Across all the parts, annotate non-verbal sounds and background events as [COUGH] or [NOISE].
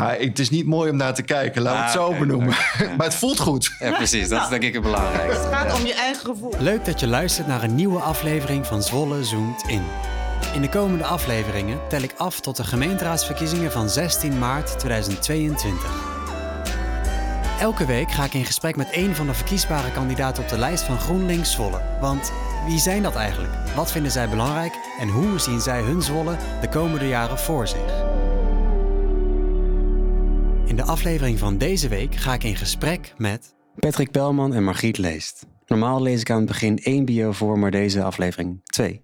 Nou, het is niet mooi om naar te kijken, laten we het Ah, zo benoemen. ja. [LAUGHS] maar het voelt goed. Ja, precies. Dat is denk ik het Het belangrijkste. gaat om je eigen gevoel. Leuk dat je luistert naar een nieuwe aflevering van Zwolle Zoomt In. In de komende afleveringen tel ik af tot de gemeenteraadsverkiezingen van 16 maart 2022. Elke week ga ik in gesprek met één van de verkiesbare kandidaten op de lijst van GroenLinks Zwolle. Want wie zijn dat eigenlijk? Wat vinden zij belangrijk? En hoe zien zij hun Zwolle de komende jaren voor zich? In de aflevering van deze week ga ik in gesprek met Patrick Pelman en Margriet Leest. Normaal lees ik aan het begin één bio voor, maar deze aflevering twee.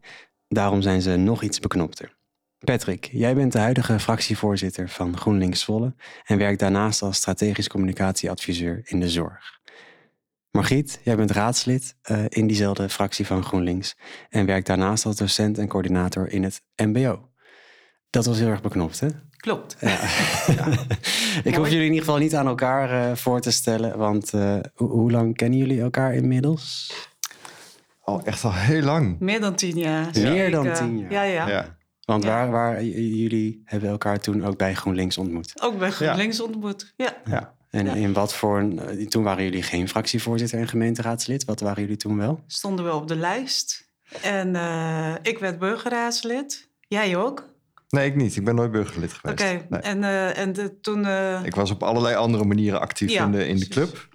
Daarom zijn ze nog iets beknopter. Patrick, jij bent de huidige fractievoorzitter van GroenLinks Zwolle en werkt daarnaast als strategisch communicatieadviseur in de zorg. Margriet, jij bent raadslid eh, in diezelfde fractie van GroenLinks en werkt daarnaast als docent en coördinator in het MBO. Dat was heel erg beknopt, hè? Klopt. [LAUGHS] [LAUGHS] Ik hoef jullie in ieder geval niet aan elkaar eh, voor te stellen, want eh, ho- hoe lang kennen jullie elkaar inmiddels? Al echt al heel lang. Meer dan tien jaar. Meer dan tien jaar. Ja, ja. Ja. Want Ja. waar, waar jullie hebben elkaar toen ook bij GroenLinks ontmoet. Ook bij GroenLinks ontmoet. Ja. Ja. En Ja. in wat voor een, eh, toen waren jullie geen fractievoorzitter en gemeenteraadslid. Wat waren jullie toen wel? Stonden we op de lijst. En eh, ik werd burgerraadslid. Jij ook? Nee, ik niet. Ik ben nooit burgerlid geweest. Oké. Nee. En, eh, en de, toen... eh, Ik was op allerlei andere manieren actief Ja, in, de, in de club.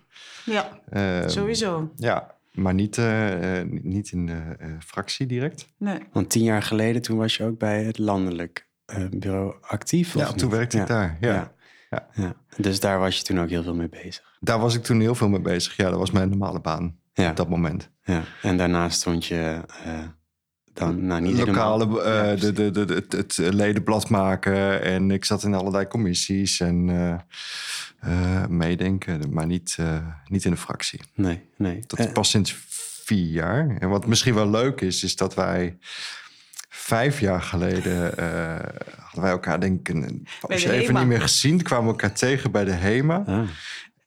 ja, Ehm, sowieso. Ja, maar niet, eh, niet in de eh, fractie direct. Nee. Want tien jaar geleden, toen was je ook bij het landelijk eh, bureau actief. Ja, of toen werkte ik daar. Ja. Ja. Ja. Ja. Dus daar was je toen ook heel veel mee bezig. Daar was ik toen heel veel mee bezig. Ja, dat was mijn normale baan Ja. op dat moment. Ja. En daarnaast stond je eh, dan, nou niet Lokale, helemaal- eh, Ja, de, de, de, het, het ledenblad maken. En ik zat in allerlei commissies en eh, eh, meedenken. Maar niet, eh, niet in de fractie. Nee, nee. Dat is pas sinds vier jaar. En wat misschien wel leuk is, is dat wij vijf jaar geleden eh, hadden wij elkaar denk ik een even HEMA. niet meer gezien. Kwamen we elkaar tegen bij de HEMA. ah.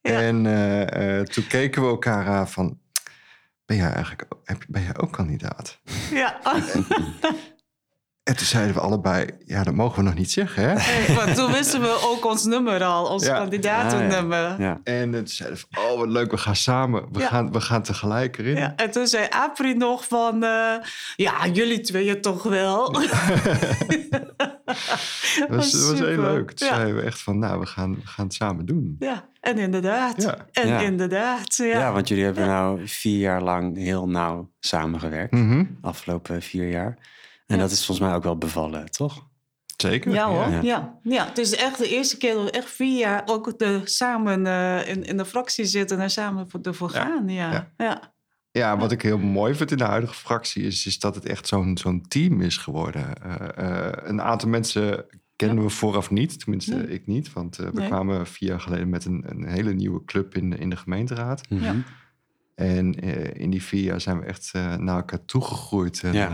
Ja. En eh, eh, toen keken we elkaar aan van, ben jij eigenlijk ben jij ook kandidaat? Ja. En toen zeiden we allebei, ja, dat mogen we nog niet zeggen, hè? Toen wisten we ook ons nummer al, ons Ja. kandidatennummer. Ja. En toen zeiden we, oh, wat leuk, we gaan samen. We, Ja. gaan, we gaan tegelijk erin. Ja, en toen zei Apri nog van... eh, ja, jullie tweeën toch wel? [LAUGHS] Dat was, dat was heel super. leuk. Toen Ja. zeiden we echt van, nou, we gaan, we gaan het samen doen. Ja, en inderdaad. Ja. En Ja. inderdaad, ja. Ja, want jullie hebben nou vier jaar lang heel nauw samengewerkt. Mhm. Afgelopen vier jaar. En Ja. dat is volgens mij ook wel bevallen, toch? Zeker. Ja hoor, Ja. ja. Ja. het is echt de eerste keer dat we echt vier jaar ook de, samen eh, in, in de fractie zitten en samen voor- ervoor Ja. gaan. Ja. Ja. Ja. Ja, wat ik heel mooi vind in de huidige fractie is, is dat het echt zo'n zo'n team is geworden. Eh, eh, een aantal mensen kennen we vooraf niet, tenminste Nee. ik niet. Want eh, we Nee. kwamen vier jaar geleden met een, een hele nieuwe club in, in de gemeenteraad. Mhm. Ja. En eh, in die vier jaar zijn we echt eh, naar elkaar toegegroeid. En, Ja.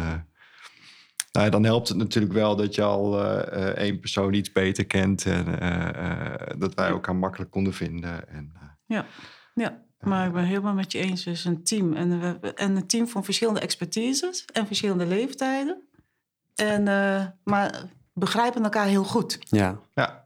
nou ja, dan helpt het natuurlijk wel dat je al eh, eh, één persoon iets beter kent. En eh, eh, dat wij elkaar makkelijk konden vinden. En, eh, Ja. ja. Maar ik ben helemaal met je eens. Het is een team. En, we, en een team van verschillende expertises en verschillende leeftijden. En, eh, maar begrijpen elkaar heel goed. Ja. ja.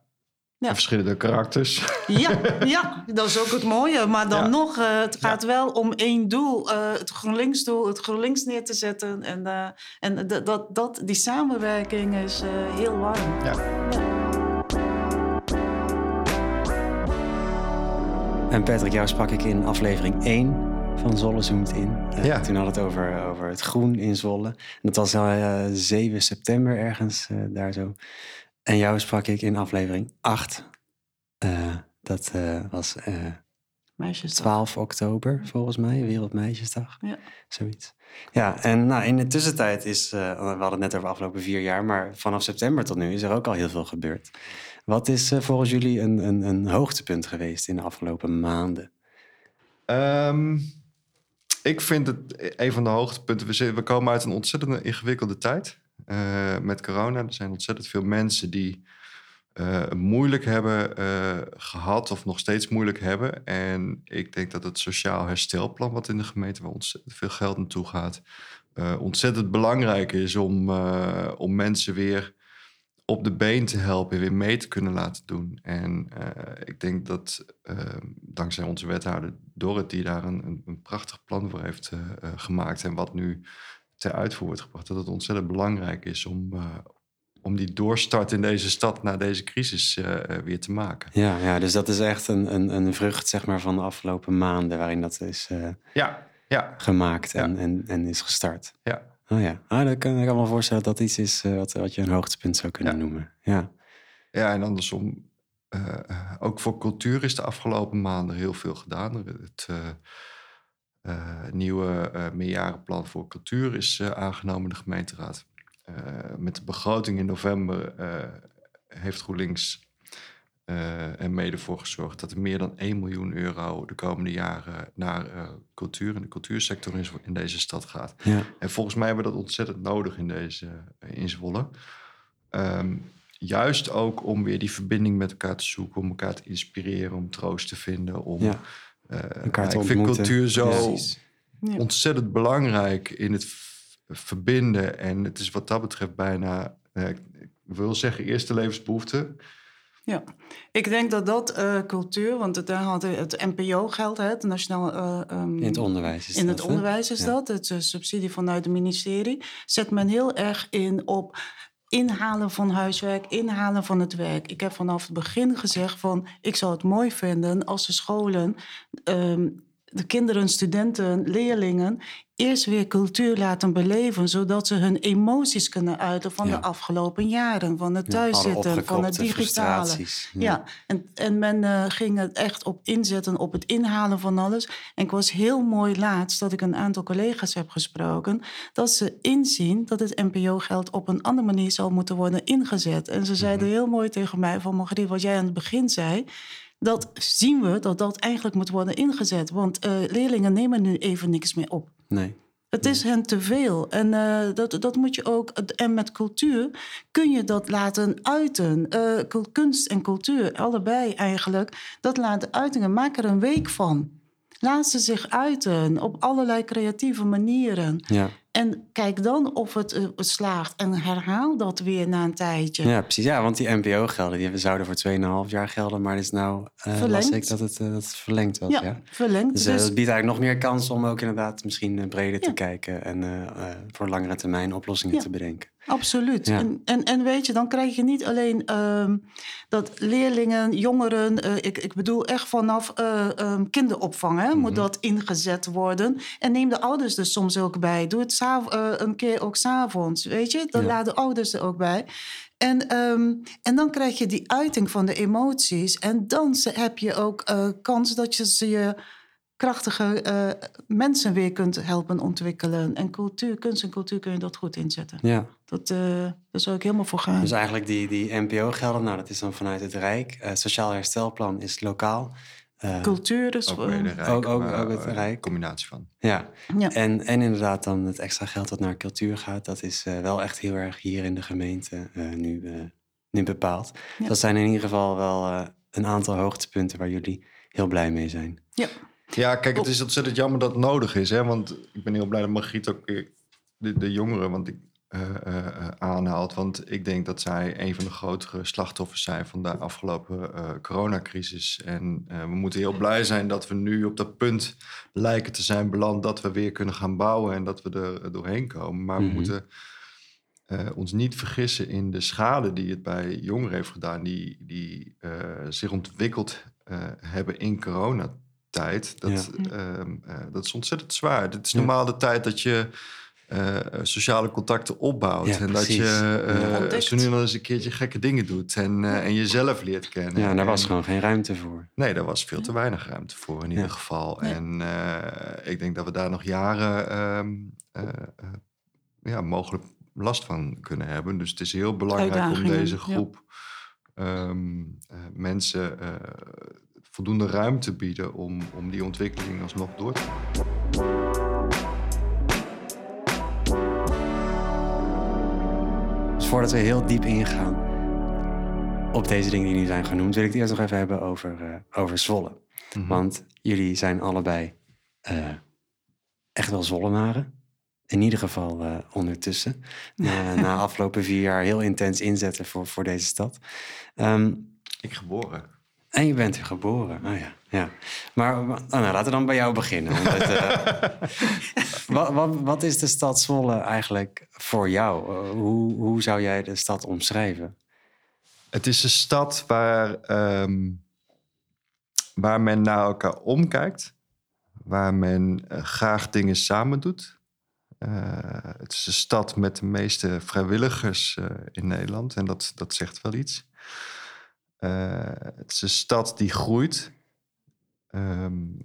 Ja. En verschillende karakters. Ja, [LAUGHS] ja, dat is ook het mooie. Maar dan Ja. nog, eh, het gaat wel om één doel. eh, het GroenLinks-doel, het GroenLinks neer te zetten. En, eh, en dat, dat, die samenwerking is eh, heel warm. Ja. En Patrick, jou sprak ik in aflevering 1 van Zolle Zoomt In. Eh, Ja. Toen hadden we het over, over het groen in Zolle. En dat was uh, 7 september ergens eh, daar zo. En jou sprak ik in aflevering 8. Eh, dat eh, was eh, Meisjes. 12 oktober volgens mij, Wereldmeisjesdag. Ja. Zoiets. Ja, en nou, in de tussentijd is, eh, we hadden het net over de afgelopen vier jaar, maar vanaf september tot nu is er ook al heel veel gebeurd. Wat is eh, volgens jullie een, een, een hoogtepunt geweest in de afgelopen maanden? Ehm, ik vind het een van de hoogtepunten. We, komen uit een ontzettend ingewikkelde tijd eh, met corona. Er zijn ontzettend veel mensen die het moeilijk hebben eh, gehad of nog steeds moeilijk hebben. En ik denk dat het sociaal herstelplan, wat in de gemeente waar ontzettend veel geld naartoe gaat, ontzettend belangrijk is om, om mensen weer op de been te helpen, weer mee te kunnen laten doen. En uh, ik denk dat uh, dankzij onze wethouder Dorrit, die daar een, een, een prachtig plan voor heeft uh, gemaakt en wat nu ter uitvoer wordt gebracht, dat het ontzettend belangrijk is om, om die doorstart in deze stad na deze crisis weer te maken. Ja, ja, dus dat is echt een, een, een vrucht zeg maar, van de afgelopen maanden waarin dat is ja, ja. gemaakt en, ja. en, en is gestart. Ja. Oh ja, ah, dan kan ik me voorstellen dat dat iets is uh, wat, wat je een hoogtepunt zou kunnen ja. noemen. Ja. ja, en andersom, uh, ook voor cultuur is de afgelopen maanden heel veel gedaan. Het uh, nieuwe meerjarenplan voor cultuur is aangenomen in de gemeenteraad. met de begroting in november heeft GroenLinks uh, er mede voor gezorgd dat er meer dan 1 miljoen euro de komende jaren naar uh, cultuur en de cultuursector in, in, deze stad gaat. Ja. En volgens mij hebben we dat ontzettend nodig in deze in Zwolle. Um, juist ook om weer die verbinding met elkaar te zoeken, om elkaar te inspireren, om troost te vinden. Om, ja. uh, elkaar te ik vind cultuur zo Ja. ontzettend belangrijk in het verbinden. En het is wat dat betreft bijna, ik wil zeggen, eerste levensbehoefte. Ja, ik denk dat dat uh, cultuur, want daar had het NPO geld, het Nationaal. Uh, um, in het onderwijs is in dat, het onderwijs is Ja. dat, het uh, subsidie vanuit het ministerie, zet men heel erg in op inhalen van huiswerk, inhalen van het werk. Ik heb vanaf het begin gezegd van, ik zou het mooi vinden als de scholen, um, de kinderen, studenten, leerlingen eerst weer cultuur laten beleven, zodat ze hun emoties kunnen uiten van Ja. de afgelopen jaren, van het Ja, thuiszitten, van het digitale. Ja, en, en men uh, ging het echt op inzetten, op het inhalen van alles. En ik was heel mooi laatst dat ik een aantal collega's heb gesproken, dat ze inzien dat het NPO-geld op een andere manier zou moeten worden ingezet. En ze zeiden Mhm. heel mooi tegen mij van Margriet, wat jij aan het begin zei, dat zien we dat dat eigenlijk moet worden ingezet. Want uh, leerlingen nemen nu even niks meer op. Nee. Het is hen te veel. En uh, dat, dat moet je ook. En met cultuur kun je dat laten uiten. Uh, kunst en cultuur, allebei eigenlijk. Dat laten uitingen. Maak er een week van. Laat ze zich uiten op allerlei creatieve manieren. Ja. En kijk dan of het, uh, het slaagt. En herhaal dat weer na een tijdje. ja, precies. Ja, want die NPO-gelden die zouden voor 2,5 jaar gelden. Maar het is nou, uh, las ik dat het, uh, dat het verlengd was. Ja, Ja, verlengd. Dus, dus... het biedt eigenlijk nog meer kans om ook inderdaad misschien breder ja. te kijken. En voor langere termijn oplossingen ja. te bedenken. Absoluut. Ja. En, en, en weet je, dan krijg je niet alleen uh, dat leerlingen, jongeren, uh, ik, ik bedoel echt vanaf uh, um, kinderopvang, hè, mm -hmm. moet dat ingezet worden. En neem de ouders er soms ook bij. Doe het een keer ook s'avonds, weet je. Dan ja. laten de ouders er ook bij. En, um, en dan krijg je die uiting van de emoties. En dan heb je ook kans dat je ze je krachtige uh, mensen weer kunt helpen ontwikkelen. En cultuur, kunst en cultuur kun je dat goed inzetten. Ja. Dat, uh, daar zou ik helemaal voor gaan. Dus eigenlijk die, die NPO-gelden, nou, dat is dan vanuit het Rijk. Uh, Sociaal herstelplan is lokaal. cultuur is ook, Rijk, ook, ook, ook het Rijk. combinatie van. Ja, ja. En, en inderdaad dan het extra geld dat naar cultuur gaat. Dat is wel echt heel erg hier in de gemeente nu, nu bepaald. Ja. Dat zijn in ieder geval wel een aantal hoogtepunten waar jullie heel blij mee zijn. Ja. Ja, kijk, het is ontzettend jammer dat het nodig is. Hè? Want ik ben heel blij dat Margriet ook de, de jongeren want ik, uh, uh, aanhaalt. Want ik denk dat zij een van de grotere slachtoffers zijn van de afgelopen uh, coronacrisis. En we moeten heel blij zijn dat we nu op dat punt lijken te zijn beland dat we weer kunnen gaan bouwen en dat we er doorheen komen. Maar Mhm. mm -hmm. we moeten ons niet vergissen in de schade die het bij jongeren heeft gedaan, die, die zich ontwikkeld hebben in corona tijd. Dat, ja. um, uh, dat is ontzettend zwaar. Het is normaal de tijd dat je uh, sociale contacten opbouwt. Ja, en precies. dat je uh, zo nu en dan eens een keertje gekke dingen doet. En, en jezelf leert kennen. Ja, en daar was en, gewoon geen ruimte voor. Nee, daar was veel te weinig ruimte voor in ieder geval. En ik denk dat we daar nog jaren um, ja, mogelijk last van kunnen hebben. Dus het is heel belangrijk om deze groep um, mensen voldoende ruimte bieden om, om die ontwikkeling alsnog door te gaan. Dus voordat we heel diep ingaan op deze dingen die nu zijn genoemd, wil ik het eerst nog even hebben over, uh, over Zwolle. Mm -hmm. Want jullie zijn allebei uh, echt wel Zwollenaren. in ieder geval uh, ondertussen. [LAUGHS] Na, na afgelopen vier jaar heel intens inzetten voor, voor deze stad. Um, ik geboren. En je bent er geboren. Oh ja. ja. Maar oh, nou, laten we dan bij jou beginnen. Uh, [LAUGHS] wat, wat, wat, is de stad Zwolle eigenlijk voor jou? Uh, hoe, hoe zou jij de stad omschrijven? Het is een stad waar, um, waar men naar elkaar omkijkt. Waar men uh, graag dingen samen doet. het is een stad met de meeste vrijwilligers in Nederland. En dat, dat zegt wel iets. Uh, het is een stad die groeit um,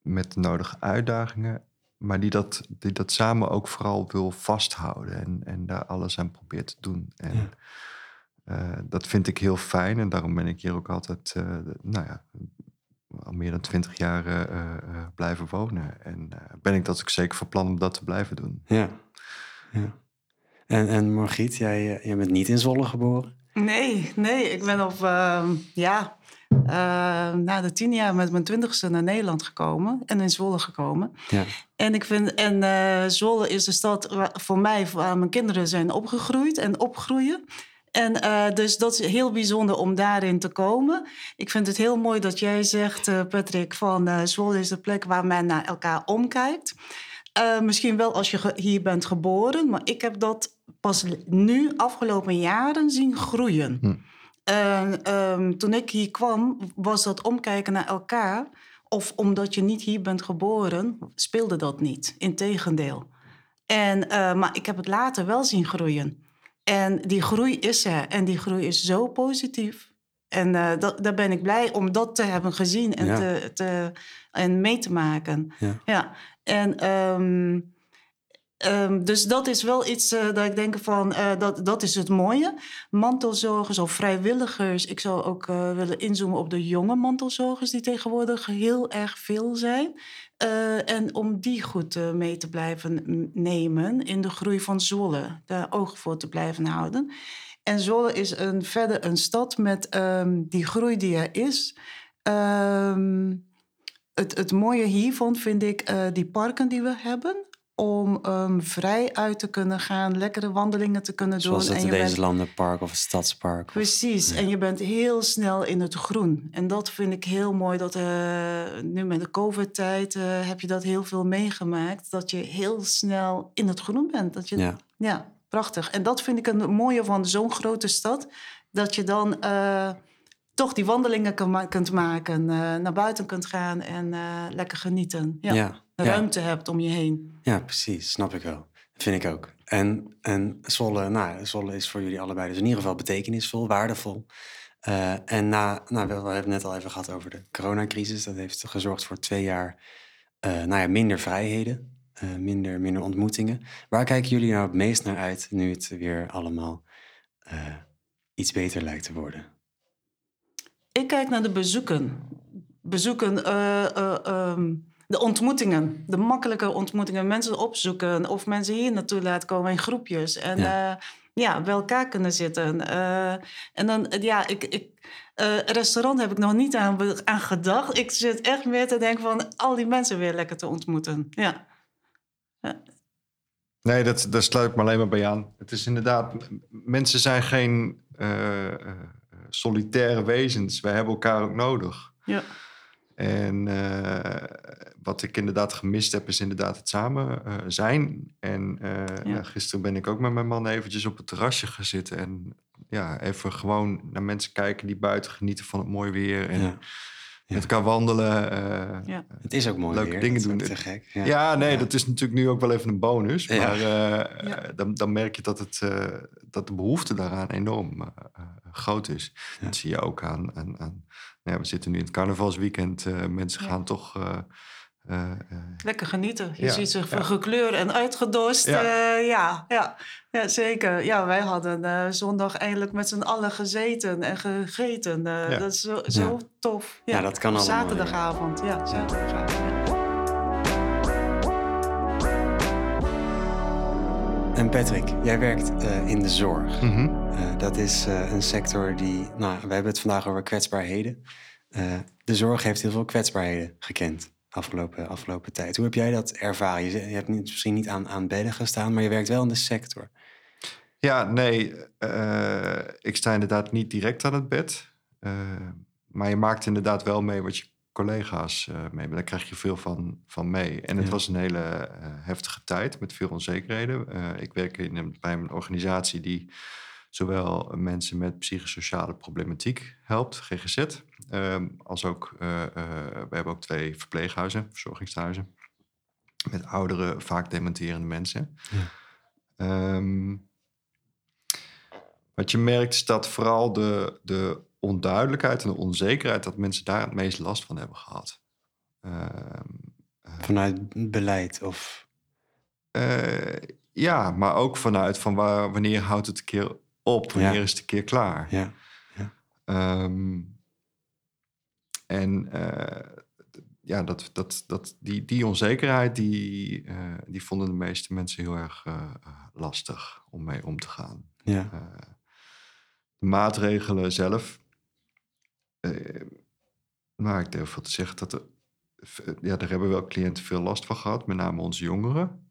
met de nodige uitdagingen, maar die dat, die dat samen ook vooral wil vasthouden en, en daar alles aan probeert te doen. En ja. uh, dat vind ik heel fijn en daarom ben ik hier ook altijd, uh, nou ja, al meer dan twintig jaar blijven wonen. En ben ik dat ook zeker van plan om dat te blijven doen. Ja, ja. En, en Margriet, jij, jij bent niet in Zwolle geboren? Nee, nee. Ik ben op, uh, ja, uh, na de tien jaar met mijn twintigste naar Nederland gekomen. En in Zwolle gekomen. Ja. En ik vind, en uh, Zwolle is de stad waar, voor mij, waar mijn kinderen zijn opgegroeid en opgroeien. En uh, dus dat is heel bijzonder om daarin te komen. Ik vind het heel mooi dat jij zegt, uh, Patrick, van uh, Zwolle is de plek waar men naar elkaar omkijkt. misschien wel als je hier bent geboren, maar ik heb dat pas nu, afgelopen jaren, zien groeien. Hm. Um, toen ik hier kwam, was dat omkijken naar elkaar. Of omdat je niet hier bent geboren, speelde dat niet. Integendeel. En, uh, maar ik heb het later wel zien groeien. En die groei is er. En die groei is zo positief. En uh, dat, daar ben ik blij om dat te hebben gezien en, te, te, en mee te maken. Ja. ja. En um, Um, dus dat is wel iets uh, dat ik denk van, uh, dat, dat is het mooie. Mantelzorgers of vrijwilligers. Ik zou ook uh, willen inzoomen op de jonge mantelzorgers die tegenwoordig heel erg veel zijn. en om die goed mee te blijven nemen in de groei van Zwolle. Daar oog voor te blijven houden. En Zwolle is een, verder een stad met um, die groei die er is. Um, het, het mooie hiervan vind ik die parken die we hebben om um, vrij uit te kunnen gaan, lekkere wandelingen te kunnen doen. Zoals het en deze landenpark of het stadspark. Precies, en je bent heel snel in het groen. En dat vind ik heel mooi, dat uh, nu met de covid-tijd uh, heb je dat heel veel meegemaakt. Dat je heel snel in het groen bent. Dat je, ja. ja prachtig. En dat vind ik een mooie van zo'n grote stad. Dat je dan... Uh, toch die wandelingen kan, kunt maken, naar buiten kunt gaan en lekker genieten. Ja. ja ruimte hebt om je heen. Ja, precies. Snap ik wel. Dat vind ik ook. En, en Zwolle, nou, Zwolle is voor jullie allebei dus in ieder geval betekenisvol, waardevol. Uh, en na, nou, we hebben het net al even gehad over de coronacrisis. Dat heeft gezorgd voor twee jaar uh, nou ja, minder vrijheden, uh, minder, minder ontmoetingen. Waar kijken jullie nou het meest naar uit nu het weer allemaal iets beter lijkt te worden? Ik kijk naar de bezoeken. Bezoeken. Um de ontmoetingen, de makkelijke ontmoetingen, mensen opzoeken of mensen hier naartoe laten komen in groepjes. En ja, uh, ja bij elkaar kunnen zitten. Uh, en dan, ja, ik. ik uh, restaurant heb ik nog niet aan, aan gedacht. Ik zit echt meer te denken van al die mensen weer lekker te ontmoeten. Ja. ja. Nee, dat, daar sluit ik me alleen maar bij aan. Het is inderdaad, mensen zijn geen solitaire wezens. Wij hebben elkaar ook nodig. Ja. En uh, wat ik inderdaad gemist heb, is inderdaad het samen uh, zijn. En uh, ja. Ja, gisteren ben ik ook met mijn man eventjes op het terrasje gezeten. En ja, even gewoon naar mensen kijken die buiten genieten van het mooie weer. En ja. met elkaar wandelen. ja. Het is ook mooi Leuke weer. dingen doen. Te gek. Ja, nee, dat is natuurlijk nu ook wel even een bonus. Maar dan, dan merk je dat, het, dat de behoefte daaraan enorm groot is. Dat zie je ook aan, aan, aan ja, we zitten nu in het carnavalsweekend. Uh, mensen gaan toch. Uh, uh, Lekker genieten. Je ja, ziet zich ja. gekleurd en uitgedost. Ja. ja, ja, ja, zeker. Ja, wij hadden zondag eindelijk met z'n allen gezeten en gegeten. Dat is zo, zo tof. Ja, dat kan allemaal. Zaterdagavond. Ja, zaterdagavond. En Patrick, jij werkt uh, in de zorg. Mm -hmm. uh, dat is uh, een sector die, nou, we hebben het vandaag over kwetsbaarheden. de zorg heeft heel veel kwetsbaarheden gekend afgelopen, afgelopen tijd. Hoe heb jij dat ervaren? Je, hebt niet, misschien niet aan, aan bedden gestaan, maar je werkt wel in de sector. Ja, nee, ik sta inderdaad niet direct aan het bed. Maar je maakt inderdaad wel mee wat je collega's uh, mee. Daar krijg je veel van, van mee. En het was een hele heftige tijd met veel onzekerheden. ik werk in een, bij een organisatie die zowel mensen met psychosociale problematiek helpt, GGZ, ehm, als ook, we hebben ook twee verpleeghuizen, verzorgingshuizen, met oudere, vaak dementerende mensen. Ja. Ehm, wat je merkt is dat vooral de, de onduidelijkheid en de onzekerheid, dat mensen daar het meest last van hebben gehad. Ehm, vanuit beleid of? Uh, ja, maar ook vanuit van waar, wanneer houdt het een keer op, wanneer is het een keer klaar. Ja. ja. Ehm, en uh, ja, dat, dat, dat, die, die onzekerheid, die, die vonden de meeste mensen heel erg lastig om mee om te gaan. Ja. de maatregelen zelf, nou, ik durf wel te zeggen dat er, ja, daar hebben wel cliënten veel last van gehad, met name onze jongeren.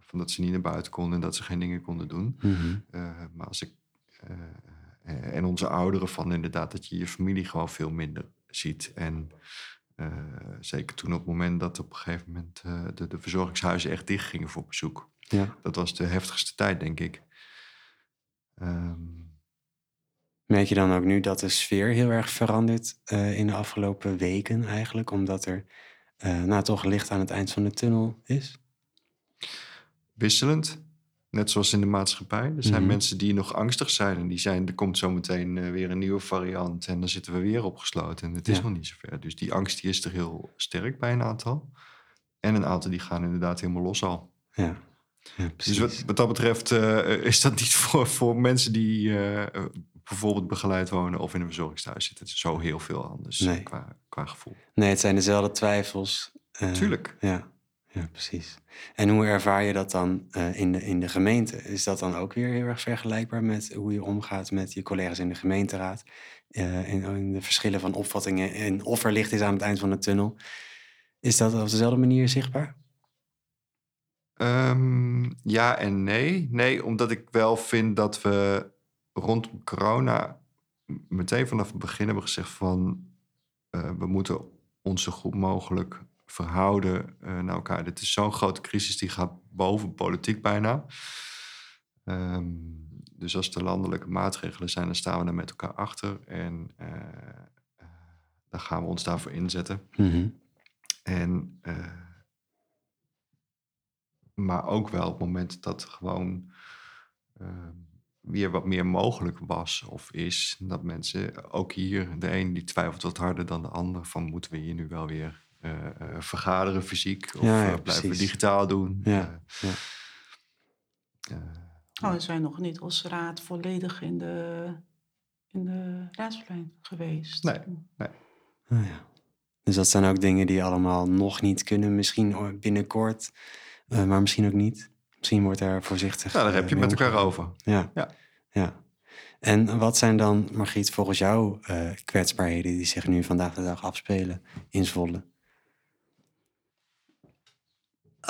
Van dat ze niet naar buiten konden en dat ze geen dingen konden doen. Mhm. Eh, maar als ik. En onze ouderen van inderdaad dat je je familie gewoon veel minder ziet. En zeker toen op het moment dat op een gegeven moment de, de verzorgingshuizen echt dicht gingen voor bezoek. Ja. Dat was de heftigste tijd, denk ik. Um, Merk je dan ook nu dat de sfeer heel erg verandert in de afgelopen weken eigenlijk? Omdat er nou, toch licht aan het eind van de tunnel is? wisselend. Net zoals in de maatschappij. Er zijn mhm. mensen die nog angstig zijn en die zijn, er komt zometeen uh, weer een nieuwe variant en dan zitten we weer opgesloten en het is nog niet zover. Dus die angst die is er heel sterk bij een aantal. En een aantal die gaan inderdaad helemaal los al. Ja. ja dus wat, wat, dat betreft uh, is dat niet voor, voor mensen die uh, bijvoorbeeld begeleid wonen of in een verzorgingstehuis zitten. Het is zo heel veel anders nee. qua, qua gevoel. Nee, het zijn dezelfde twijfels. Tuurlijk. Ja. Ja, precies. En hoe ervaar je dat dan uh, in, de, in de gemeente? Is dat dan ook weer heel erg vergelijkbaar met hoe je omgaat met je collega's in de gemeenteraad? Uh, in, in, de verschillen van opvattingen en of er licht is aan het eind van de tunnel. Is dat op dezelfde manier zichtbaar? Um, ja en nee. Nee, omdat ik wel vind dat we rondom corona meteen vanaf het begin hebben gezegd van uh, we moeten ons zo goed mogelijk verhouden uh, naar elkaar. Dit is zo'n grote crisis, die gaat boven politiek bijna. Um, dus als er landelijke maatregelen zijn, dan staan we er met elkaar achter. En uh, uh, dan gaan we ons daarvoor inzetten. Mm -hmm. En, maar ook wel op het moment dat gewoon ehm, weer wat meer mogelijk was of is. Dat mensen, ook hier, de een die twijfelt wat harder dan de ander. Van moeten we hier nu wel weer uh, vergaderen fysiek of ja, ja, blijven we digitaal doen. Ja, oh, we zijn nog niet als raad volledig in de, in de raadsplein geweest. Nee, nee. Oh, ja. Dus dat zijn ook dingen die allemaal nog niet kunnen, misschien binnenkort, uh, maar misschien ook niet. Misschien wordt er voorzichtig. Ja, daar heb je met elkaar over. Ja. ja. ja. En wat zijn dan, Margriet, volgens jou uh, kwetsbaarheden die zich nu vandaag de dag afspelen in Zwolle?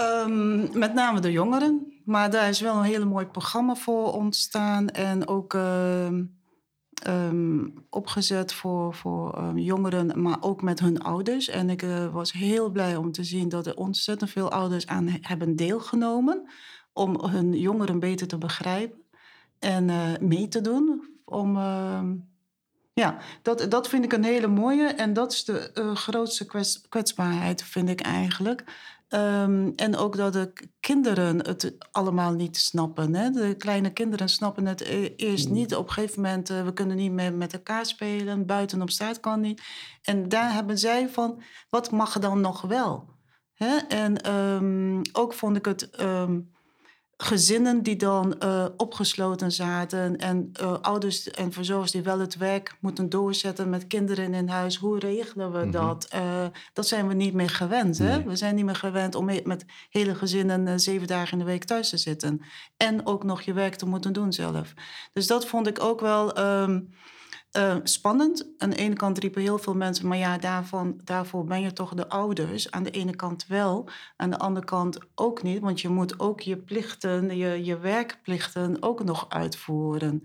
Um, met name de jongeren. Maar daar is wel een hele mooi programma voor ontstaan. En ook uh, um, opgezet voor, voor jongeren, maar ook met hun ouders. En ik uh, was heel blij om te zien dat er ontzettend veel ouders aan hebben deelgenomen. Om hun jongeren beter te begrijpen en uh, mee te doen. Om, ja, dat, dat vind ik een hele mooie. En dat is de uh, grootste kwetsbaarheid, vind ik eigenlijk. Um, en ook dat de kinderen het allemaal niet snappen. Hè? De kleine kinderen snappen het e-, eerst mm. niet. Op een gegeven moment, uh, we kunnen niet meer met elkaar spelen. Buiten op straat kan niet. En daar hebben zij van, wat mag dan nog wel? Hè? En um, ook vond ik het... Um, gezinnen die dan uh, opgesloten zaten en uh, ouders en verzorgers die wel het werk moeten doorzetten met kinderen in huis. Hoe regelen we mm -hmm. dat? Uh, dat zijn we niet meer gewend. Hè? Nee. We zijn niet meer gewend om met hele gezinnen zeven dagen in de week thuis te zitten. En ook nog je werk te moeten doen zelf. Dus dat vond ik ook wel. Um, Uh, spannend. Aan de ene kant riepen heel veel mensen, maar ja, daarvan, daarvoor ben je toch de ouders. Aan de ene kant wel, aan de andere kant ook niet, want je moet ook je plichten, je, je werkplichten ook nog uitvoeren.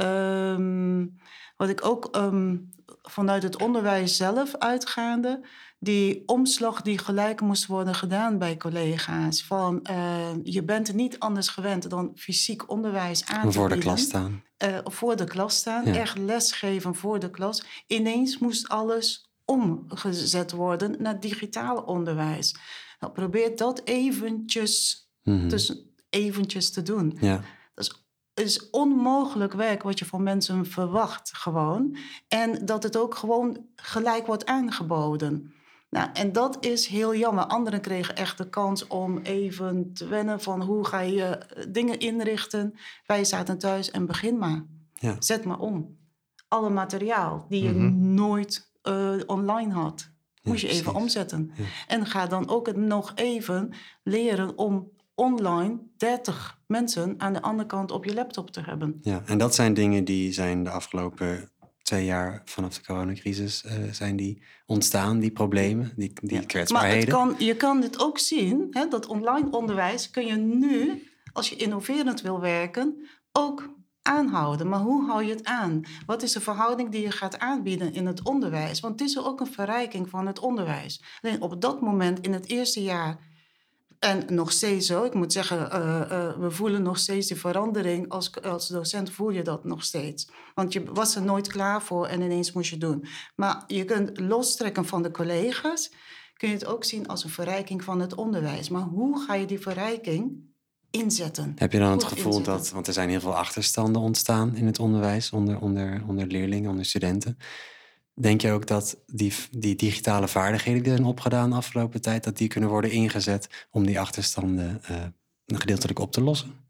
Um, wat ik ook um, vanuit het onderwijs zelf uitgaande, die omslag die gelijk moest worden gedaan bij collega's. Van uh, je bent niet anders gewend dan fysiek onderwijs aan te Voor de klas staan. Uh, voor de klas staan, ja. echt lesgeven voor de klas. Ineens moest alles omgezet worden naar digitaal onderwijs. Nou, probeer dat eventjes, mm -hmm. dus eventjes te doen. Ja. Dat is het is onmogelijk werk wat je van mensen verwacht gewoon. En dat het ook gewoon gelijk wordt aangeboden. Nou, en dat is heel jammer. Anderen kregen echt de kans om even te wennen van hoe ga je dingen inrichten. Wij zaten thuis en begin maar. Ja. Zet maar om. Alle materiaal die je mm -hmm. nooit uh, online had, moest ja, je even precies. omzetten. Ja. En ga dan ook nog even leren om online 30 mensen aan de andere kant op je laptop te hebben. Ja, en dat zijn dingen die zijn de afgelopen twee jaar vanaf de coronacrisis uh, zijn die ontstaan, die problemen, die, die ja. kwetsbaarheden. Maar kan, je kan dit ook zien, hè, dat online onderwijs kun je nu, als je innoverend wil werken, ook aanhouden. Maar hoe hou je het aan? Wat is de verhouding die je gaat aanbieden in het onderwijs? Want het is ook een verrijking van het onderwijs. Alleen op dat moment, in het eerste jaar en nog steeds zo. Ik moet zeggen, uh, uh, we voelen nog steeds die verandering. Als, als docent voel je dat nog steeds. Want je was er nooit klaar voor en ineens moest je doen. Maar je kunt lostrekken van de collega's. Kun je het ook zien als een verrijking van het onderwijs. Maar hoe ga je die verrijking inzetten? Heb je dan het gevoel inzetten? dat, want er zijn heel veel achterstanden ontstaan in het onderwijs onder, onder, onder leerlingen, onder studenten. Denk je ook dat die, die digitale vaardigheden die zijn opgedaan de afgelopen tijd, dat die kunnen worden ingezet om die achterstanden uh, gedeeltelijk op te lossen?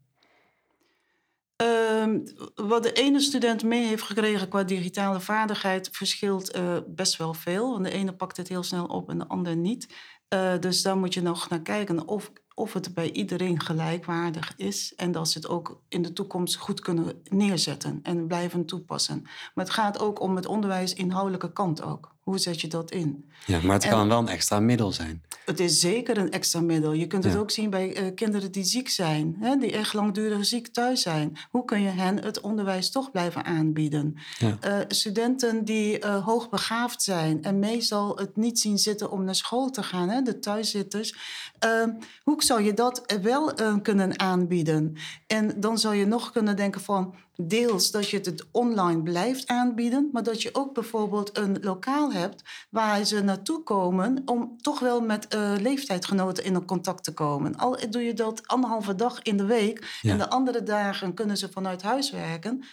Uh, wat de ene student mee heeft gekregen qua digitale vaardigheid verschilt uh, best wel veel. Want de ene pakt het heel snel op en de ander niet. Uh, dus daar moet je nog naar kijken of, of het bij iedereen gelijkwaardig is. En dat ze het ook in de toekomst goed kunnen neerzetten en blijven toepassen. Maar het gaat ook om het onderwijs inhoudelijke kant ook. Hoe zet je dat in? Ja, maar het en, kan wel een extra middel zijn. Het is zeker een extra middel. Je kunt het ja. ook zien bij uh, kinderen die ziek zijn, hè, die echt langdurig ziek thuis zijn. Hoe kun je hen het onderwijs toch blijven aanbieden? Ja. Uh, studenten die uh, hoogbegaafd zijn en meestal het niet zien zitten om naar school te gaan, hè, de thuiszitters. Ehm, hoe zou je dat wel kunnen aanbieden? En dan zou je nog kunnen denken van deels dat je het online blijft aanbieden, maar dat je ook bijvoorbeeld een lokaal hebt waar ze naartoe komen om toch wel met uh, leeftijdgenoten in contact te komen. Al doe je dat anderhalve dag in de week Ja. en de andere dagen kunnen ze vanuit huis werken.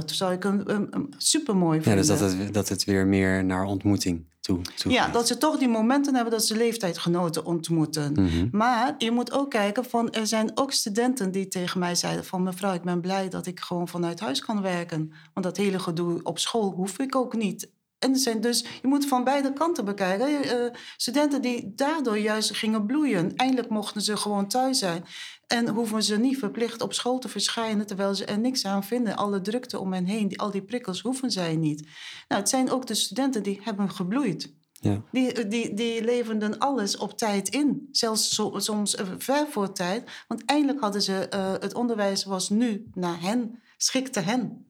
Dat zou ik een, een, een super mooi Ja, vinden. dus dat het, dat het weer meer naar ontmoeting toe, toe Ja, dat ze toch die momenten hebben dat ze leeftijdgenoten ontmoeten. Mhm. Maar je moet ook kijken van er zijn ook studenten die tegen mij zeiden van mevrouw, ik ben blij dat ik gewoon vanuit huis kan werken. Want dat hele gedoe op school hoef ik ook niet. En er zijn dus, je moet van beide kanten bekijken. Uh, studenten die daardoor juist gingen bloeien. Eindelijk mochten ze gewoon thuis zijn. En hoeven ze niet verplicht op school te verschijnen terwijl ze er niks aan vinden. Alle drukte om hen heen, die, al die prikkels hoeven zij niet. Nou, het zijn ook de studenten die hebben gebloeid. Ja. Die, die, die leverden alles op tijd in. Zelfs so, soms ver voor tijd. Want eindelijk hadden ze, uh, het onderwijs was nu naar hen, schikte hen.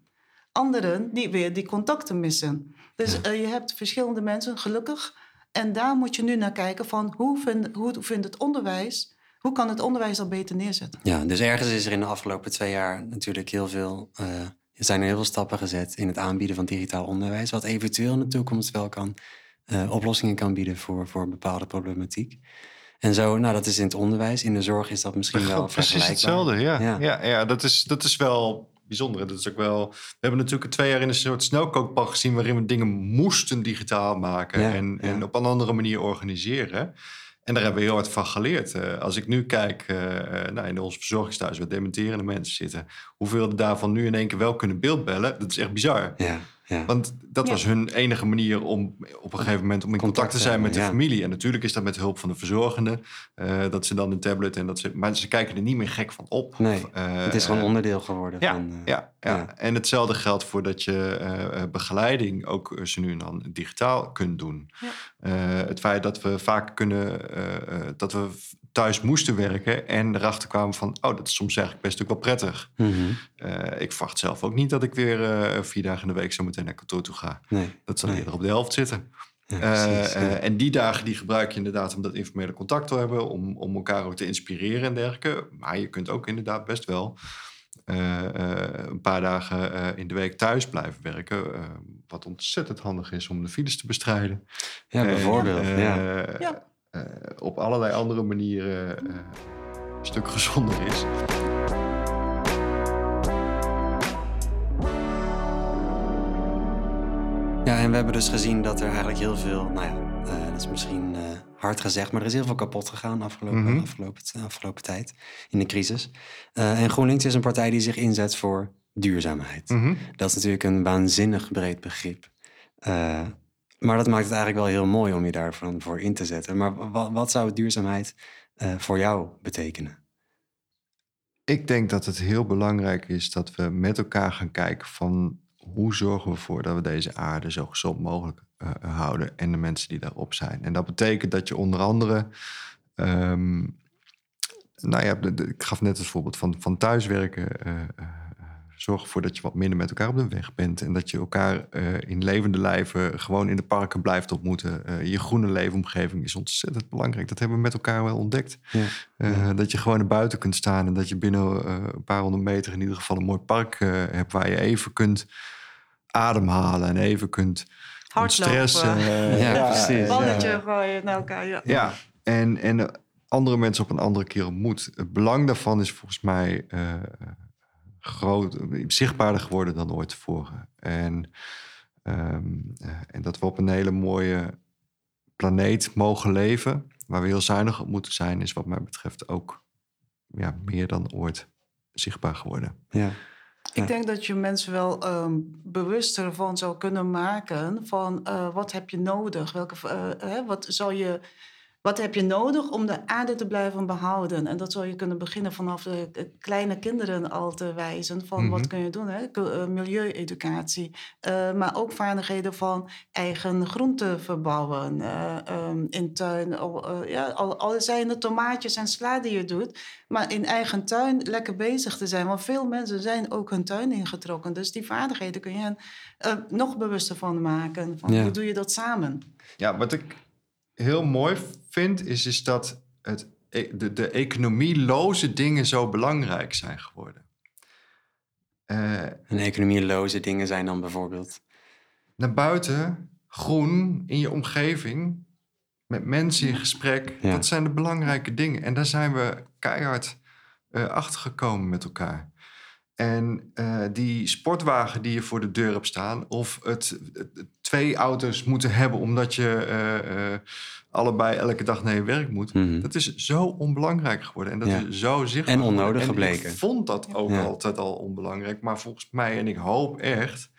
Anderen die weer die contacten missen. Dus Ja. uh, je hebt verschillende mensen, gelukkig. En daar moet je nu naar kijken van hoe vindt hoe vindt het onderwijs... Hoe kan het onderwijs dat beter neerzetten? Ja, dus ergens is er in de afgelopen twee jaar natuurlijk heel veel, uh, er zijn er heel veel stappen gezet in het aanbieden van digitaal onderwijs, wat eventueel in de toekomst wel kan, uh, oplossingen kan bieden voor, voor bepaalde problematiek. En zo, nou dat is in het onderwijs, in de zorg is dat misschien wel Precies vergelijkbaar. hetzelfde, ja. Ja. Ja. Ja, dat, is, dat is wel bijzonder. Dat is ook wel... We hebben natuurlijk twee jaar in een soort snelkookpan gezien... waarin we dingen moesten digitaal maken... Ja, en, ja. en op een andere manier organiseren. En daar hebben we heel hard van geleerd. Uh, als ik nu kijk uh, nou, in ons verzorgingstehuis... waar dementerende mensen zitten... hoeveel er daarvan nu in één keer wel kunnen beeldbellen... dat is echt bizar. Ja. Ja. Want dat Ja. was hun enige manier om op een gegeven moment om in contact, Contact te zijn met de familie. En natuurlijk is dat met hulp van de verzorgende. eh, dat ze dan een tablet en dat ze. Maar ze kijken er niet meer gek van op. Nee, Of, eh, het is gewoon eh, onderdeel geworden ja, van... eh, ja, ja. ja. en hetzelfde geldt voor dat je eh, eh, begeleiding ook eh, ze nu en dan digitaal kunt doen. Ja. Eh, het feit dat we vaak kunnen, eh, eh, dat we thuis moesten werken en erachter kwamen van, oh, dat is soms eigenlijk best ook wel prettig. mhm, Eh, ik verwacht zelf ook niet dat ik weer eh, vier dagen in de week zo meteen naar kantoor toe ga. Nee, Dat zal Nee. eerder op de helft zitten. ja, Eh, precies, ja. eh, en die dagen die gebruik je inderdaad om dat informele contact te hebben, om, om elkaar ook te inspireren en dergelijke. Maar je kunt ook inderdaad best wel eh, eh, een paar dagen eh, in de week thuis blijven werken. wat ontzettend handig is om de files te bestrijden. ja, bijvoorbeeld. ja. Ja. Eh, op allerlei andere manieren eh, een stuk gezonder is. Ja, en we hebben dus gezien dat er eigenlijk heel veel, nou ja, eh, dat is misschien hard gezegd, maar er is heel veel kapot gegaan afgelopen, Mhm. afgelopen, afgelopen tijd in de crisis. En GroenLinks is een partij die zich inzet voor duurzaamheid. Mhm. Dat is natuurlijk een waanzinnig breed begrip. Maar dat maakt het eigenlijk wel heel mooi om je daarvan voor in te zetten. Maar wa- wat zou duurzaamheid eh, voor jou betekenen? Ik denk dat het heel belangrijk is dat we met elkaar gaan kijken van hoe zorgen we ervoor dat we deze aarde zo gezond mogelijk eh, houden en de mensen die daarop zijn. En dat betekent dat je onder andere, ehm, nou ja, ik gaf net het voorbeeld van, van thuiswerken. eh, zorg ervoor dat je wat minder met elkaar op de weg bent. En dat je elkaar eh, in levende lijven gewoon in de parken blijft ontmoeten. Eh, je groene leefomgeving is ontzettend belangrijk. Dat hebben we met elkaar wel ontdekt. Ja. Eh, Dat je gewoon naar buiten kunt staan en dat je binnen eh, een paar honderd meter in ieder geval een mooi park eh, hebt waar je even kunt ademhalen en even kunt Hardlopen. [LAUGHS] Eh, Ja, precies. Balletje Ja, gooien naar elkaar. Ja. ja. en, en andere mensen op een andere keer ontmoet. Het belang daarvan is volgens mij eh, groot, zichtbaarder geworden dan ooit tevoren. En, ehm, eh, en dat we op een hele mooie planeet mogen leven, waar we heel zuinig op moeten zijn, is wat mij betreft ook ja, meer dan ooit zichtbaar geworden. Ja. Ik denk dat je mensen wel ehm, bewuster van zou kunnen maken van eh, wat heb je nodig? Welke, eh, hè, wat, zou je, wat heb je nodig om de aarde te blijven behouden? En dat zou je kunnen beginnen vanaf de eh, kleine kinderen al te wijzen van wat Mhm. kun je doen? Hè? Eh, Milieueducatie, Eh, maar ook vaardigheden van eigen groenten verbouwen eh, ehm, in tuin. Al, eh, ja, al, al zijn het tomaatjes en sla die je doet, maar in eigen tuin lekker bezig te zijn. Want veel mensen zijn ook hun tuin ingetrokken. Dus die vaardigheden kun je hen eh, nog bewuster van maken. Van Ja. Hoe doe je dat samen? Ja, wat ik heel mooi vind, is, is dat het, e- de, de economieloze dingen zo belangrijk zijn geworden. Eh, En economieloze dingen zijn dan bijvoorbeeld... naar buiten, groen, in je omgeving, met mensen in gesprek. Ja. Dat zijn de belangrijke dingen. En daar zijn we keihard eh achtergekomen met elkaar. En eh, die sportwagen die je voor de deur hebt staan, of het, het- het twee auto's moeten hebben omdat je eh, eh, allebei elke dag naar je werk moet. Mhm. Dat is zo onbelangrijk geworden. En dat Ja. is zo zichtbaar. En onnodig gebleken. Ik vond dat ook Ja. altijd al onbelangrijk. Maar volgens mij, en ik hoop echt,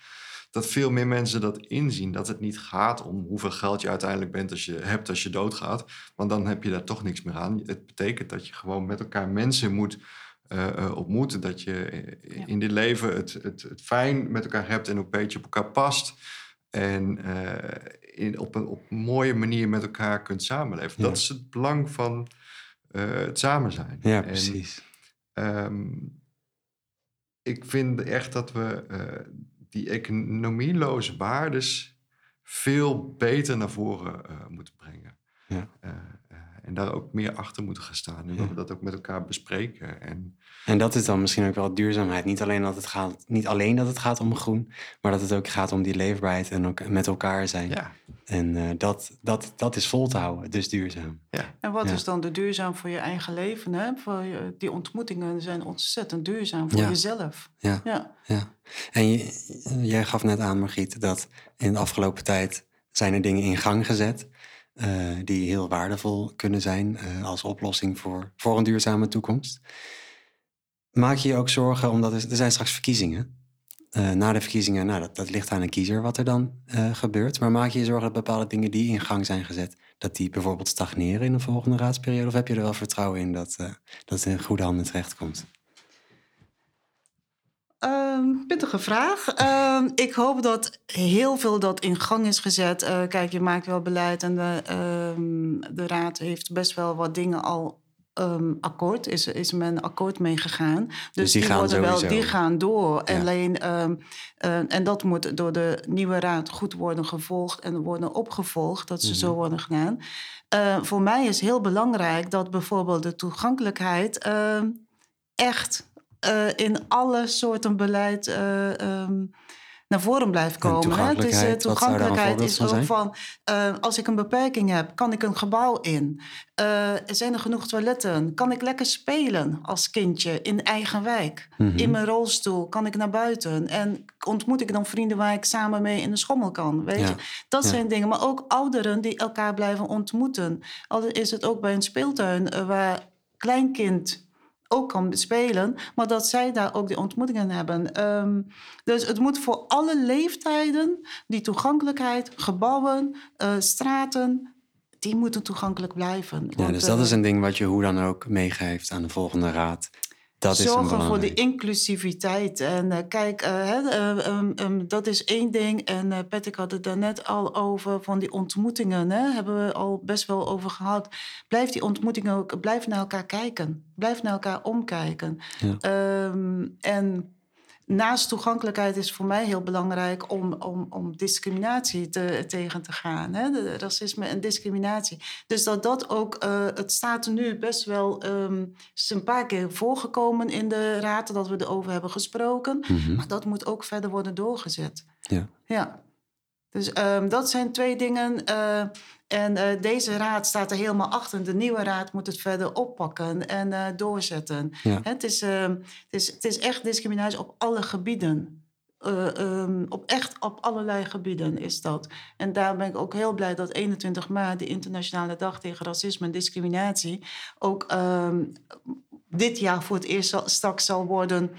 dat veel meer mensen dat inzien. Dat het niet gaat om hoeveel geld je uiteindelijk bent als je, hebt als je doodgaat. Want dan heb je daar toch niks meer aan. Het betekent dat je gewoon met elkaar mensen moet eh, eh, ontmoeten. Dat je Ja. in dit leven het, het, het fijn met elkaar hebt en ook een beetje op elkaar past. En eh, in, op, een, op een mooie manier met elkaar kunt samenleven. Ja. Dat is het belang van eh, het samen zijn. Ja, En, precies. Ehm, ik vind echt dat we eh, die economieloze waardes veel beter naar voren moeten brengen. Ja. En daar ook meer achter moeten gaan staan. En Ja. dat we dat ook met elkaar bespreken. En En dat is dan misschien ook wel duurzaamheid. Niet alleen dat het gaat, niet alleen dat het gaat om groen, maar dat het ook gaat om die leefbaarheid en ook met elkaar zijn. ja, En eh, dat, dat, dat is vol te houden, dus duurzaam. En wat Ja. is dan de duurzaam voor je eigen leven? Hè? Voor je, die ontmoetingen zijn ontzettend duurzaam voor Ja. jezelf. Ja. Ja. Ja. En je- jij gaf net aan, Margriet, dat in de afgelopen tijd zijn er dingen in gang gezet eh, die heel waardevol kunnen zijn eh, als oplossing voor, voor een duurzame toekomst. Maak je je ook zorgen, omdat er, zijn straks verkiezingen. eh, na de verkiezingen, nou, dat, dat ligt aan een kiezer wat er dan gebeurt. Maar maak je je zorgen dat bepaalde dingen die in gang zijn gezet, dat die bijvoorbeeld stagneren in de volgende raadsperiode? Of heb je er wel vertrouwen in dat, uh, dat het in goede handen terechtkomt? Um, pittige vraag. Um, ik hoop dat heel veel dat in gang is gezet. Uh, kijk, je maakt wel beleid en de, um, de raad heeft best wel wat dingen al um, akkoord, is, is men akkoord meegegaan. Dus, dus die, die, gaan worden wel, die gaan door. Ja. Alleen, um, uh, en dat moet door de nieuwe raad goed worden gevolgd en worden opgevolgd, dat ze mm -hmm. zo worden gedaan. Uh, voor mij is heel belangrijk dat bijvoorbeeld de toegankelijkheid uh, echt uh, in alle soorten beleid um, naar voren blijft komen. Toegankelijkheid, hè? Dus, uh, toegankelijkheid is ook zijn? van, uh, als ik een beperking heb, kan ik een gebouw in? Uh, zijn er genoeg toiletten? Kan ik lekker spelen als kindje in eigen wijk? Mm -hmm. In mijn rolstoel kan ik naar buiten? En ontmoet ik dan vrienden waar ik samen mee in de schommel kan? Weet ja. je? Dat ja. zijn dingen. Maar ook ouderen die elkaar blijven ontmoeten. Al is het ook bij een speeltuin waar kleinkind ook kan spelen, maar dat zij daar ook die ontmoetingen hebben. Um, dus het moet voor alle leeftijden, die toegankelijkheid, gebouwen, uh, straten, die moeten toegankelijk blijven. Ja, Want, dus dat uh, is een ding wat je hoe dan ook meegeeft aan de volgende raad. Dat zorgen voor de inclusiviteit. En uh, kijk, hè, uh, um, um, dat is één ding. En uh, Patrick had het daarnet al over van die ontmoetingen. Hè, hebben we al best wel over gehad. Blijf die ontmoetingen ook, blijf naar elkaar kijken. Blijf naar elkaar omkijken. Ja. Um, en naast toegankelijkheid is voor mij heel belangrijk om, om, om discriminatie te, tegen te gaan. Hè? De, racisme en discriminatie. Dus dat dat ook, uh, het staat nu best wel, um, is een paar keer voorgekomen in de raad dat we erover hebben gesproken. Mm -hmm. Maar dat moet ook verder worden doorgezet. Ja. ja. Dus um, dat zijn twee dingen. Uh, en uh, deze raad staat er helemaal achter. De nieuwe raad moet het verder oppakken en uh, doorzetten. Ja. Het, is, uh, het, is, het is echt discriminatie op alle gebieden. Um, op echt op allerlei gebieden is dat. En daar ben ik ook heel blij dat 21 maart, de Internationale Dag tegen Racisme en Discriminatie, ook um, dit jaar voor het eerst straks zal worden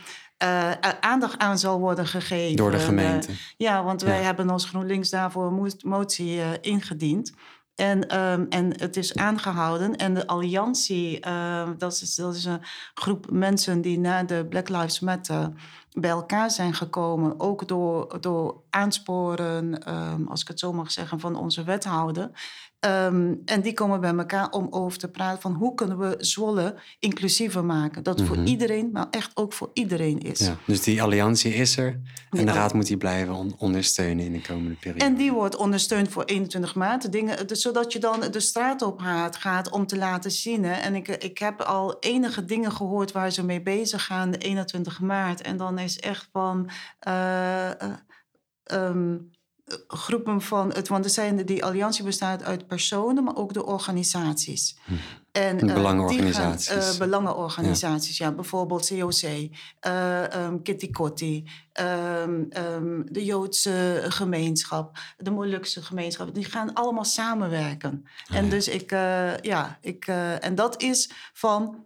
uh, aandacht aan zal worden gegeven. Door de gemeente. Uh, ja, want wij ja. hebben als GroenLinks daarvoor een motie uh, ingediend. En, um, en het is aangehouden. En de Alliantie, dat, is, dat is een groep mensen die na de Black Lives Matter bij elkaar zijn gekomen. Ook door, door aansporen, um, als ik het zo mag zeggen, van onze wethouder. Um, en die komen bij elkaar om over te praten van hoe kunnen we Zwolle inclusiever maken. Dat het mm -hmm. voor iedereen, maar echt ook voor iedereen is. Ja, dus die alliantie is er en ja. de raad moet die blijven on ondersteunen in de komende periode. En die wordt ondersteund voor 21 maart. Dingen, dus zodat je dan de straat op gaat om te laten zien. Hè. En ik, ik heb al enige dingen gehoord waar ze mee bezig gaan de 21 maart. En dan is echt van... Uh, uh, um, groepen van het, want er zijn die alliantie bestaat uit personen, maar ook de organisaties. Hm. En, belangenorganisaties. Gaan, uh, belangenorganisaties, ja. ja. bijvoorbeeld COC, uh, um, Kitty Kotti, um, um, de Joodse gemeenschap, de Molukse gemeenschap. Die gaan allemaal samenwerken. Oh, en ja. dus ik, ja, ik, en dat is van,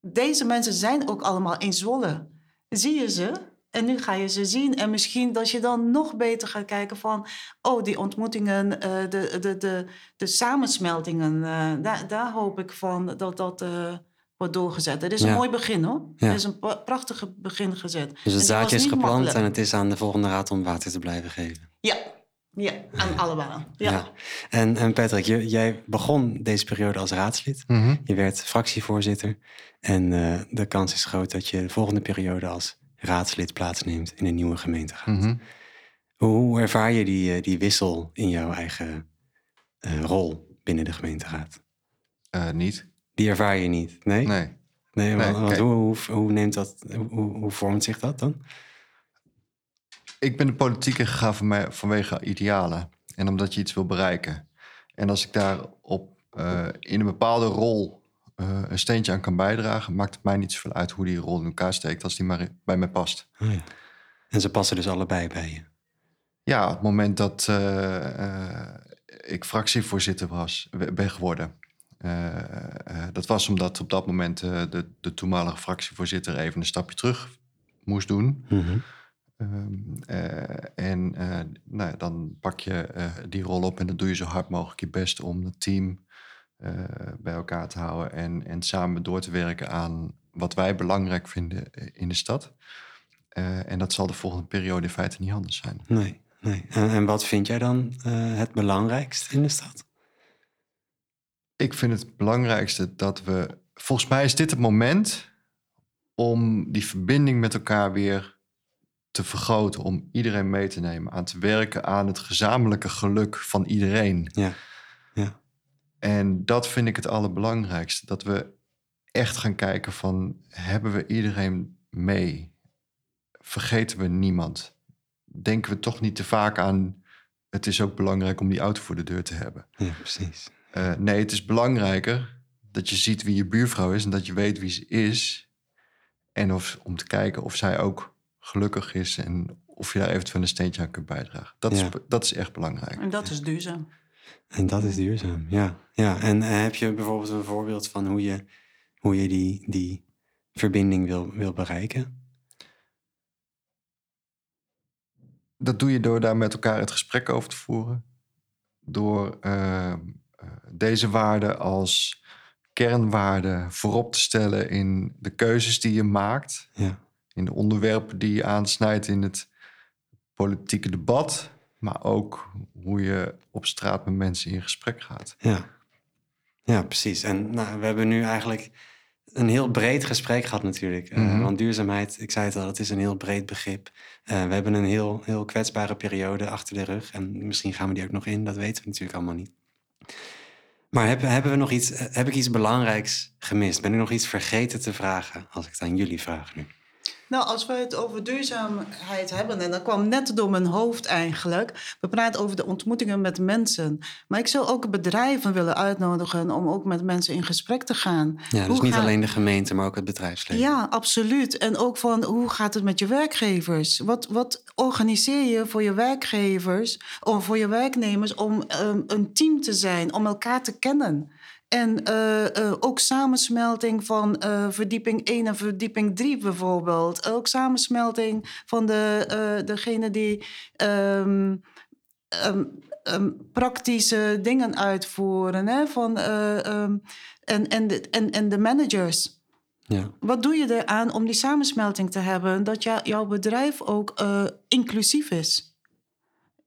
deze mensen zijn ook allemaal in Zwolle. Zie je ze? En nu ga je ze zien. En misschien dat je dan nog beter gaat kijken van... oh, die ontmoetingen, uh, de, de, de, de samensmeltingen... Uh, daar, daar hoop ik van dat dat uh, wordt doorgezet. Het is ja. een mooi begin, hoor. Ja. Het is een prachtig begin gezet. Dus het zaadje is geplant makkelijk. en het is aan de volgende raad om water te blijven geven. Ja, ja, aan allemaal. Ja. ja. En, en Patrick, je, jij begon deze periode als raadslid. Mm -hmm. Je werd fractievoorzitter. En uh, de kans is groot dat je de volgende periode als raadslid plaatsneemt in een nieuwe gemeente gaat. Mm -hmm. Hoe ervaar je die, die wissel in jouw eigen uh, rol binnen de gemeenteraad? Uh, niet. Die ervaar je niet? Nee? Nee. Nee, nee want, hoe, hoe, hoe, neemt dat, hoe, hoe vormt zich dat dan? Ik ben de politiek gegaan van mij, vanwege idealen. En omdat je iets wil bereiken. En als ik daar op, uh, in een bepaalde rol uh, een steentje aan kan bijdragen, maakt het mij niet zoveel uit hoe die rol in elkaar steekt, als die maar bij mij past. Oh ja. En ze passen dus allebei bij je? Ja, op het moment dat uh, uh, ik fractievoorzitter was, ben geworden. dat was omdat op dat moment de, de toenmalige fractievoorzitter even een stapje terug moest doen. Mm -hmm. Ehm, en nou, dan pak je die rol op en dan doe je zo hard mogelijk je best om het team bij elkaar te houden en, en samen door te werken aan wat wij belangrijk vinden in de stad. en dat zal de volgende periode in feite niet anders zijn. Nee, nee. En, en wat vind jij dan het belangrijkst in de stad? Ik vind het belangrijkste dat we. Volgens mij is dit het moment om die verbinding met elkaar weer te vergroten. Om iedereen mee te nemen. Aan te werken aan het gezamenlijke geluk van iedereen. Ja. En dat vind ik het allerbelangrijkste. Dat we echt gaan kijken van hebben we iedereen mee? Vergeten we niemand? Denken we toch niet te vaak aan het is ook belangrijk om die auto voor de deur te hebben. Ja, precies. Uh, nee, het is belangrijker dat je ziet wie je buurvrouw is en dat je weet wie ze is. En of, om te kijken of zij ook gelukkig is en of je daar eventueel een steentje aan kunt bijdragen. Dat, is, dat is echt belangrijk. En dat is duurzaam. En dat is duurzaam, ja. ja. En uh, heb je bijvoorbeeld een voorbeeld van hoe je, hoe je die, die verbinding wil, wil bereiken? Dat doe je door daar met elkaar het gesprek over te voeren. Door uh, deze waarden als kernwaarde voorop te stellen in de keuzes die je maakt. Ja. In de onderwerpen die je aansnijdt in het politieke debat. Maar ook hoe je op straat met mensen in gesprek gaat. Ja, ja precies. En nou, we hebben nu eigenlijk een heel breed gesprek gehad natuurlijk. Mm want duurzaamheid, ik zei het al, het is een heel breed begrip. Uh, we hebben een heel, heel kwetsbare periode achter de rug. En misschien gaan we die ook nog in, dat weten we natuurlijk allemaal niet. Maar hebben, hebben we nog iets, heb ik iets belangrijks gemist? Ben ik nog iets vergeten te vragen als ik het aan jullie vraag nu? Nou, als we het over duurzaamheid hebben, en dat kwam net door mijn hoofd eigenlijk. We praten over de ontmoetingen met mensen. Maar ik zou ook bedrijven willen uitnodigen om ook met mensen in gesprek te gaan. Ja, dus niet alleen de gemeente, maar ook het bedrijfsleven. Ja, absoluut. En ook van hoe gaat het met je werkgevers? Wat, wat organiseer je voor je werkgevers of voor je werknemers om um, een team te zijn, om elkaar te kennen? En uh, uh, ook samensmelting van uh, verdieping 1 en verdieping 3 bijvoorbeeld. Ook samensmelting van de, degene die um, um, um, praktische dingen uitvoeren. Hè? Van, en, en, de, en, en de managers. Ja. Wat doe je eraan om die samensmelting te hebben? Dat jou, jouw bedrijf ook inclusief is.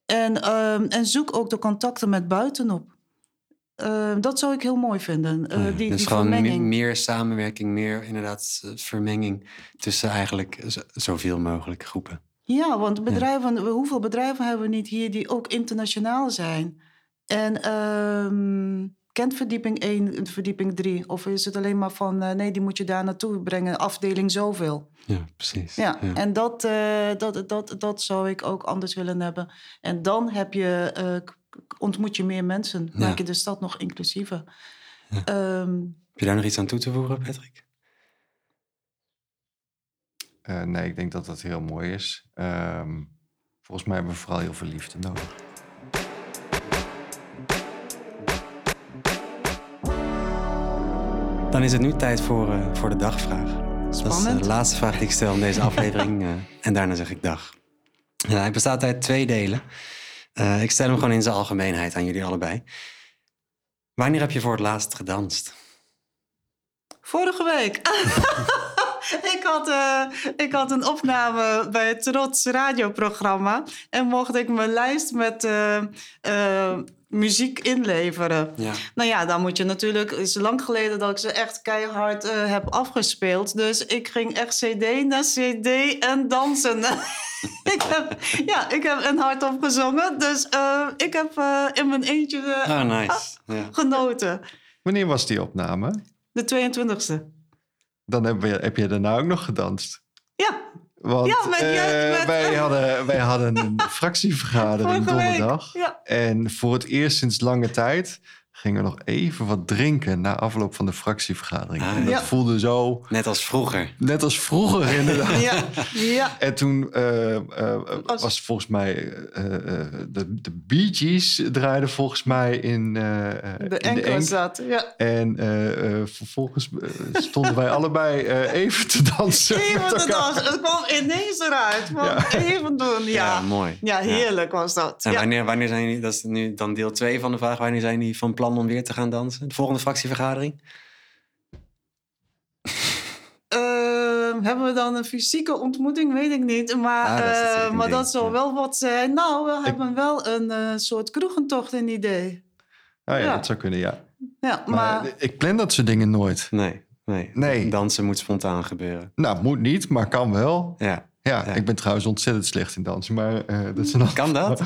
En, en zoek ook de contacten met buitenop. Uh, dat zou ik heel mooi vinden. Uh, die, dus die gewoon meer samenwerking, meer inderdaad eh, vermenging tussen eigenlijk zoveel mogelijk groepen. Ja, want bedrijven, ja. hoeveel bedrijven hebben we niet hier die ook internationaal zijn? En uh, kent verdieping 1 verdieping 3? Of is het alleen maar van nee, die moet je daar naartoe brengen, afdeling zoveel? Ja, precies. Ja, ja. en dat, dat, dat, dat zou ik ook anders willen hebben. En dan heb je ontmoet je meer mensen. Maak je de stad nog inclusiever. Um, Heb je daar nog iets aan toe te voegen, Patrick? Uh, nee, ik denk dat dat heel mooi is. Um, volgens mij hebben we vooral heel veel liefde nodig. Dan is het nu tijd voor, uh, voor de dagvraag. Spannend. Dat is eh, de laatste vraag die ik stel in deze [LAUGHS] aflevering. uh, en daarna zeg ik dag. hij bestaat uit twee delen. Uh, ik stel hem gewoon in zijn algemeenheid aan jullie allebei. Wanneer heb je voor het laatst gedanst? Vorige week. [LAUGHS] [LAUGHS] ik, had, uh, ik had een opname bij het Trots radioprogramma. En mocht ik mijn lijst met uh, muziek inleveren. Ja. Nou ja, dan moet je natuurlijk... Het is lang geleden dat ik ze echt keihard uh, heb afgespeeld. Dus ik ging echt cd na cd en dansen. [LAUGHS] ik heb, ja, ik heb een hardop gezongen. Dus uh, ik heb uh, in mijn eentje oh, nice. [LAUGHS] ja. genoten. Wanneer was die opname? De 22e. Dan heb je, heb je daarna ook nog gedanst. Ja, want ja, met, uh, met, wij, [LAUGHS] hadden, wij hadden een fractievergadering donderdag. Ja. En voor het eerst sinds lange tijd gingen we nog even wat drinken na afloop van de fractievergadering. Ah, En dat ja. voelde zo, Net als vroeger. net als vroeger [LAUGHS] inderdaad. Ja, ja. En toen eh, eh, Was- volgens mij eh, de, de Bee Gees draaiden volgens mij in, De in de enkel. Ja. En eh, eh, vervolgens stonden wij allebei eh, even te dansen. Even met de elkaar. dans. Het kwam ineens eruit. Ja. Even doen. Ja. mooi. Ja, heerlijk was dat. En Ja. wanneer, wanneer zijn jullie, dat is nu dan deel 2 van de vraag, wanneer zijn jullie van plan om weer te gaan dansen? De volgende fractievergadering? [LAUGHS] Ehm, hebben we dan een fysieke ontmoeting? Weet ik niet. Maar, Ah, dat is eh, maar dat zou ja. wel wat zijn. Nou, we hebben wel een eh, soort kroegentocht in idee. Oh ja, Ja. dat zou kunnen, ja. Ja, Maar, maar... ik plan dat soort dingen nooit. Nee, nee. Nee. Dansen moet spontaan gebeuren. Nou, moet niet, maar kan wel. Ja. Ja, Ja. ik ben trouwens ontzettend slecht in dansen, maar eh, dat is een Kan dat? [LAUGHS] [LAUGHS]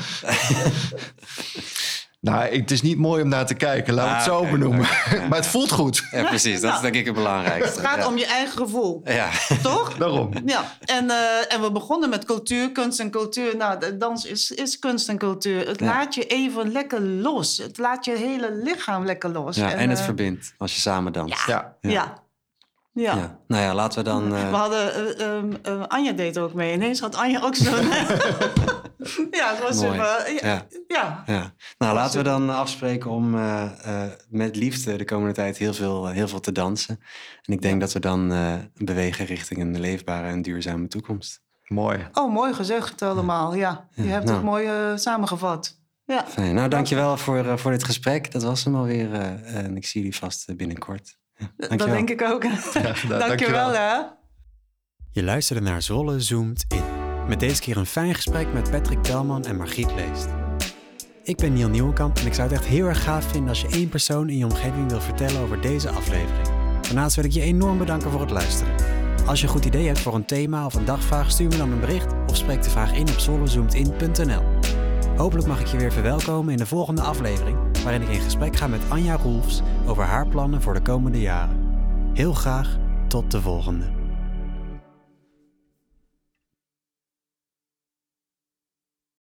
Nou, het is niet mooi om naar te kijken, laten we het Ah, zo benoemen. ja. [LAUGHS] maar het voelt goed. Ja, precies. Dat is denk ik het belangrijkste. Het gaat ja. om je eigen gevoel, Ja. toch? [LAUGHS] Daarom. Ja, en, eh, en we begonnen met cultuur, kunst en cultuur. Nou, de dans is, is kunst en cultuur. Het Ja. laat je even lekker los. Het laat je hele lichaam lekker los. ja. En het eh, verbindt als je samen danst. Ja. Ja. ja. Ja. Ja. Nou ja, laten we dan... eh, We hadden, eh, ehm, eh, Anja deed ook mee. Ineens had Anja ook zo'n... [LAUGHS] ja, het was Mooi. even... ja, Ja. ja. Ja. Nou, laten we dan afspreken om eh, eh, met liefde de komende tijd heel veel, heel veel te dansen. En ik denk dat we dan eh, bewegen richting een leefbare en duurzame toekomst. Mooi. Oh, mooi gezegd allemaal. Ja, je hebt nou. het mooi eh, samengevat. Ja. Fijn. Nou, dankjewel voor, eh, voor dit gesprek. Dat was hem alweer. eh, en ik zie jullie vast eh, binnenkort. Ja, Dat denk ik ook. [LAUGHS] Dankjewel, hè. Je luisterde naar Zwolle Zoomt In. Met deze keer een fijn gesprek met Patrick Telman en Margriet Leest. Ik ben Niel Nieuwenkamp en ik zou het echt heel erg gaaf vinden als je één persoon in je omgeving wil vertellen over deze aflevering. Daarnaast wil ik je enorm bedanken voor het luisteren. Als je een goed idee hebt voor een thema of een dagvraag, stuur me dan een bericht of spreek de vraag in op zwollezoomed.in.nl. Hopelijk mag ik je weer verwelkomen in de volgende aflevering, waarin ik in gesprek ga met Anja Roelfs over haar plannen voor de komende jaren. Heel graag tot de volgende.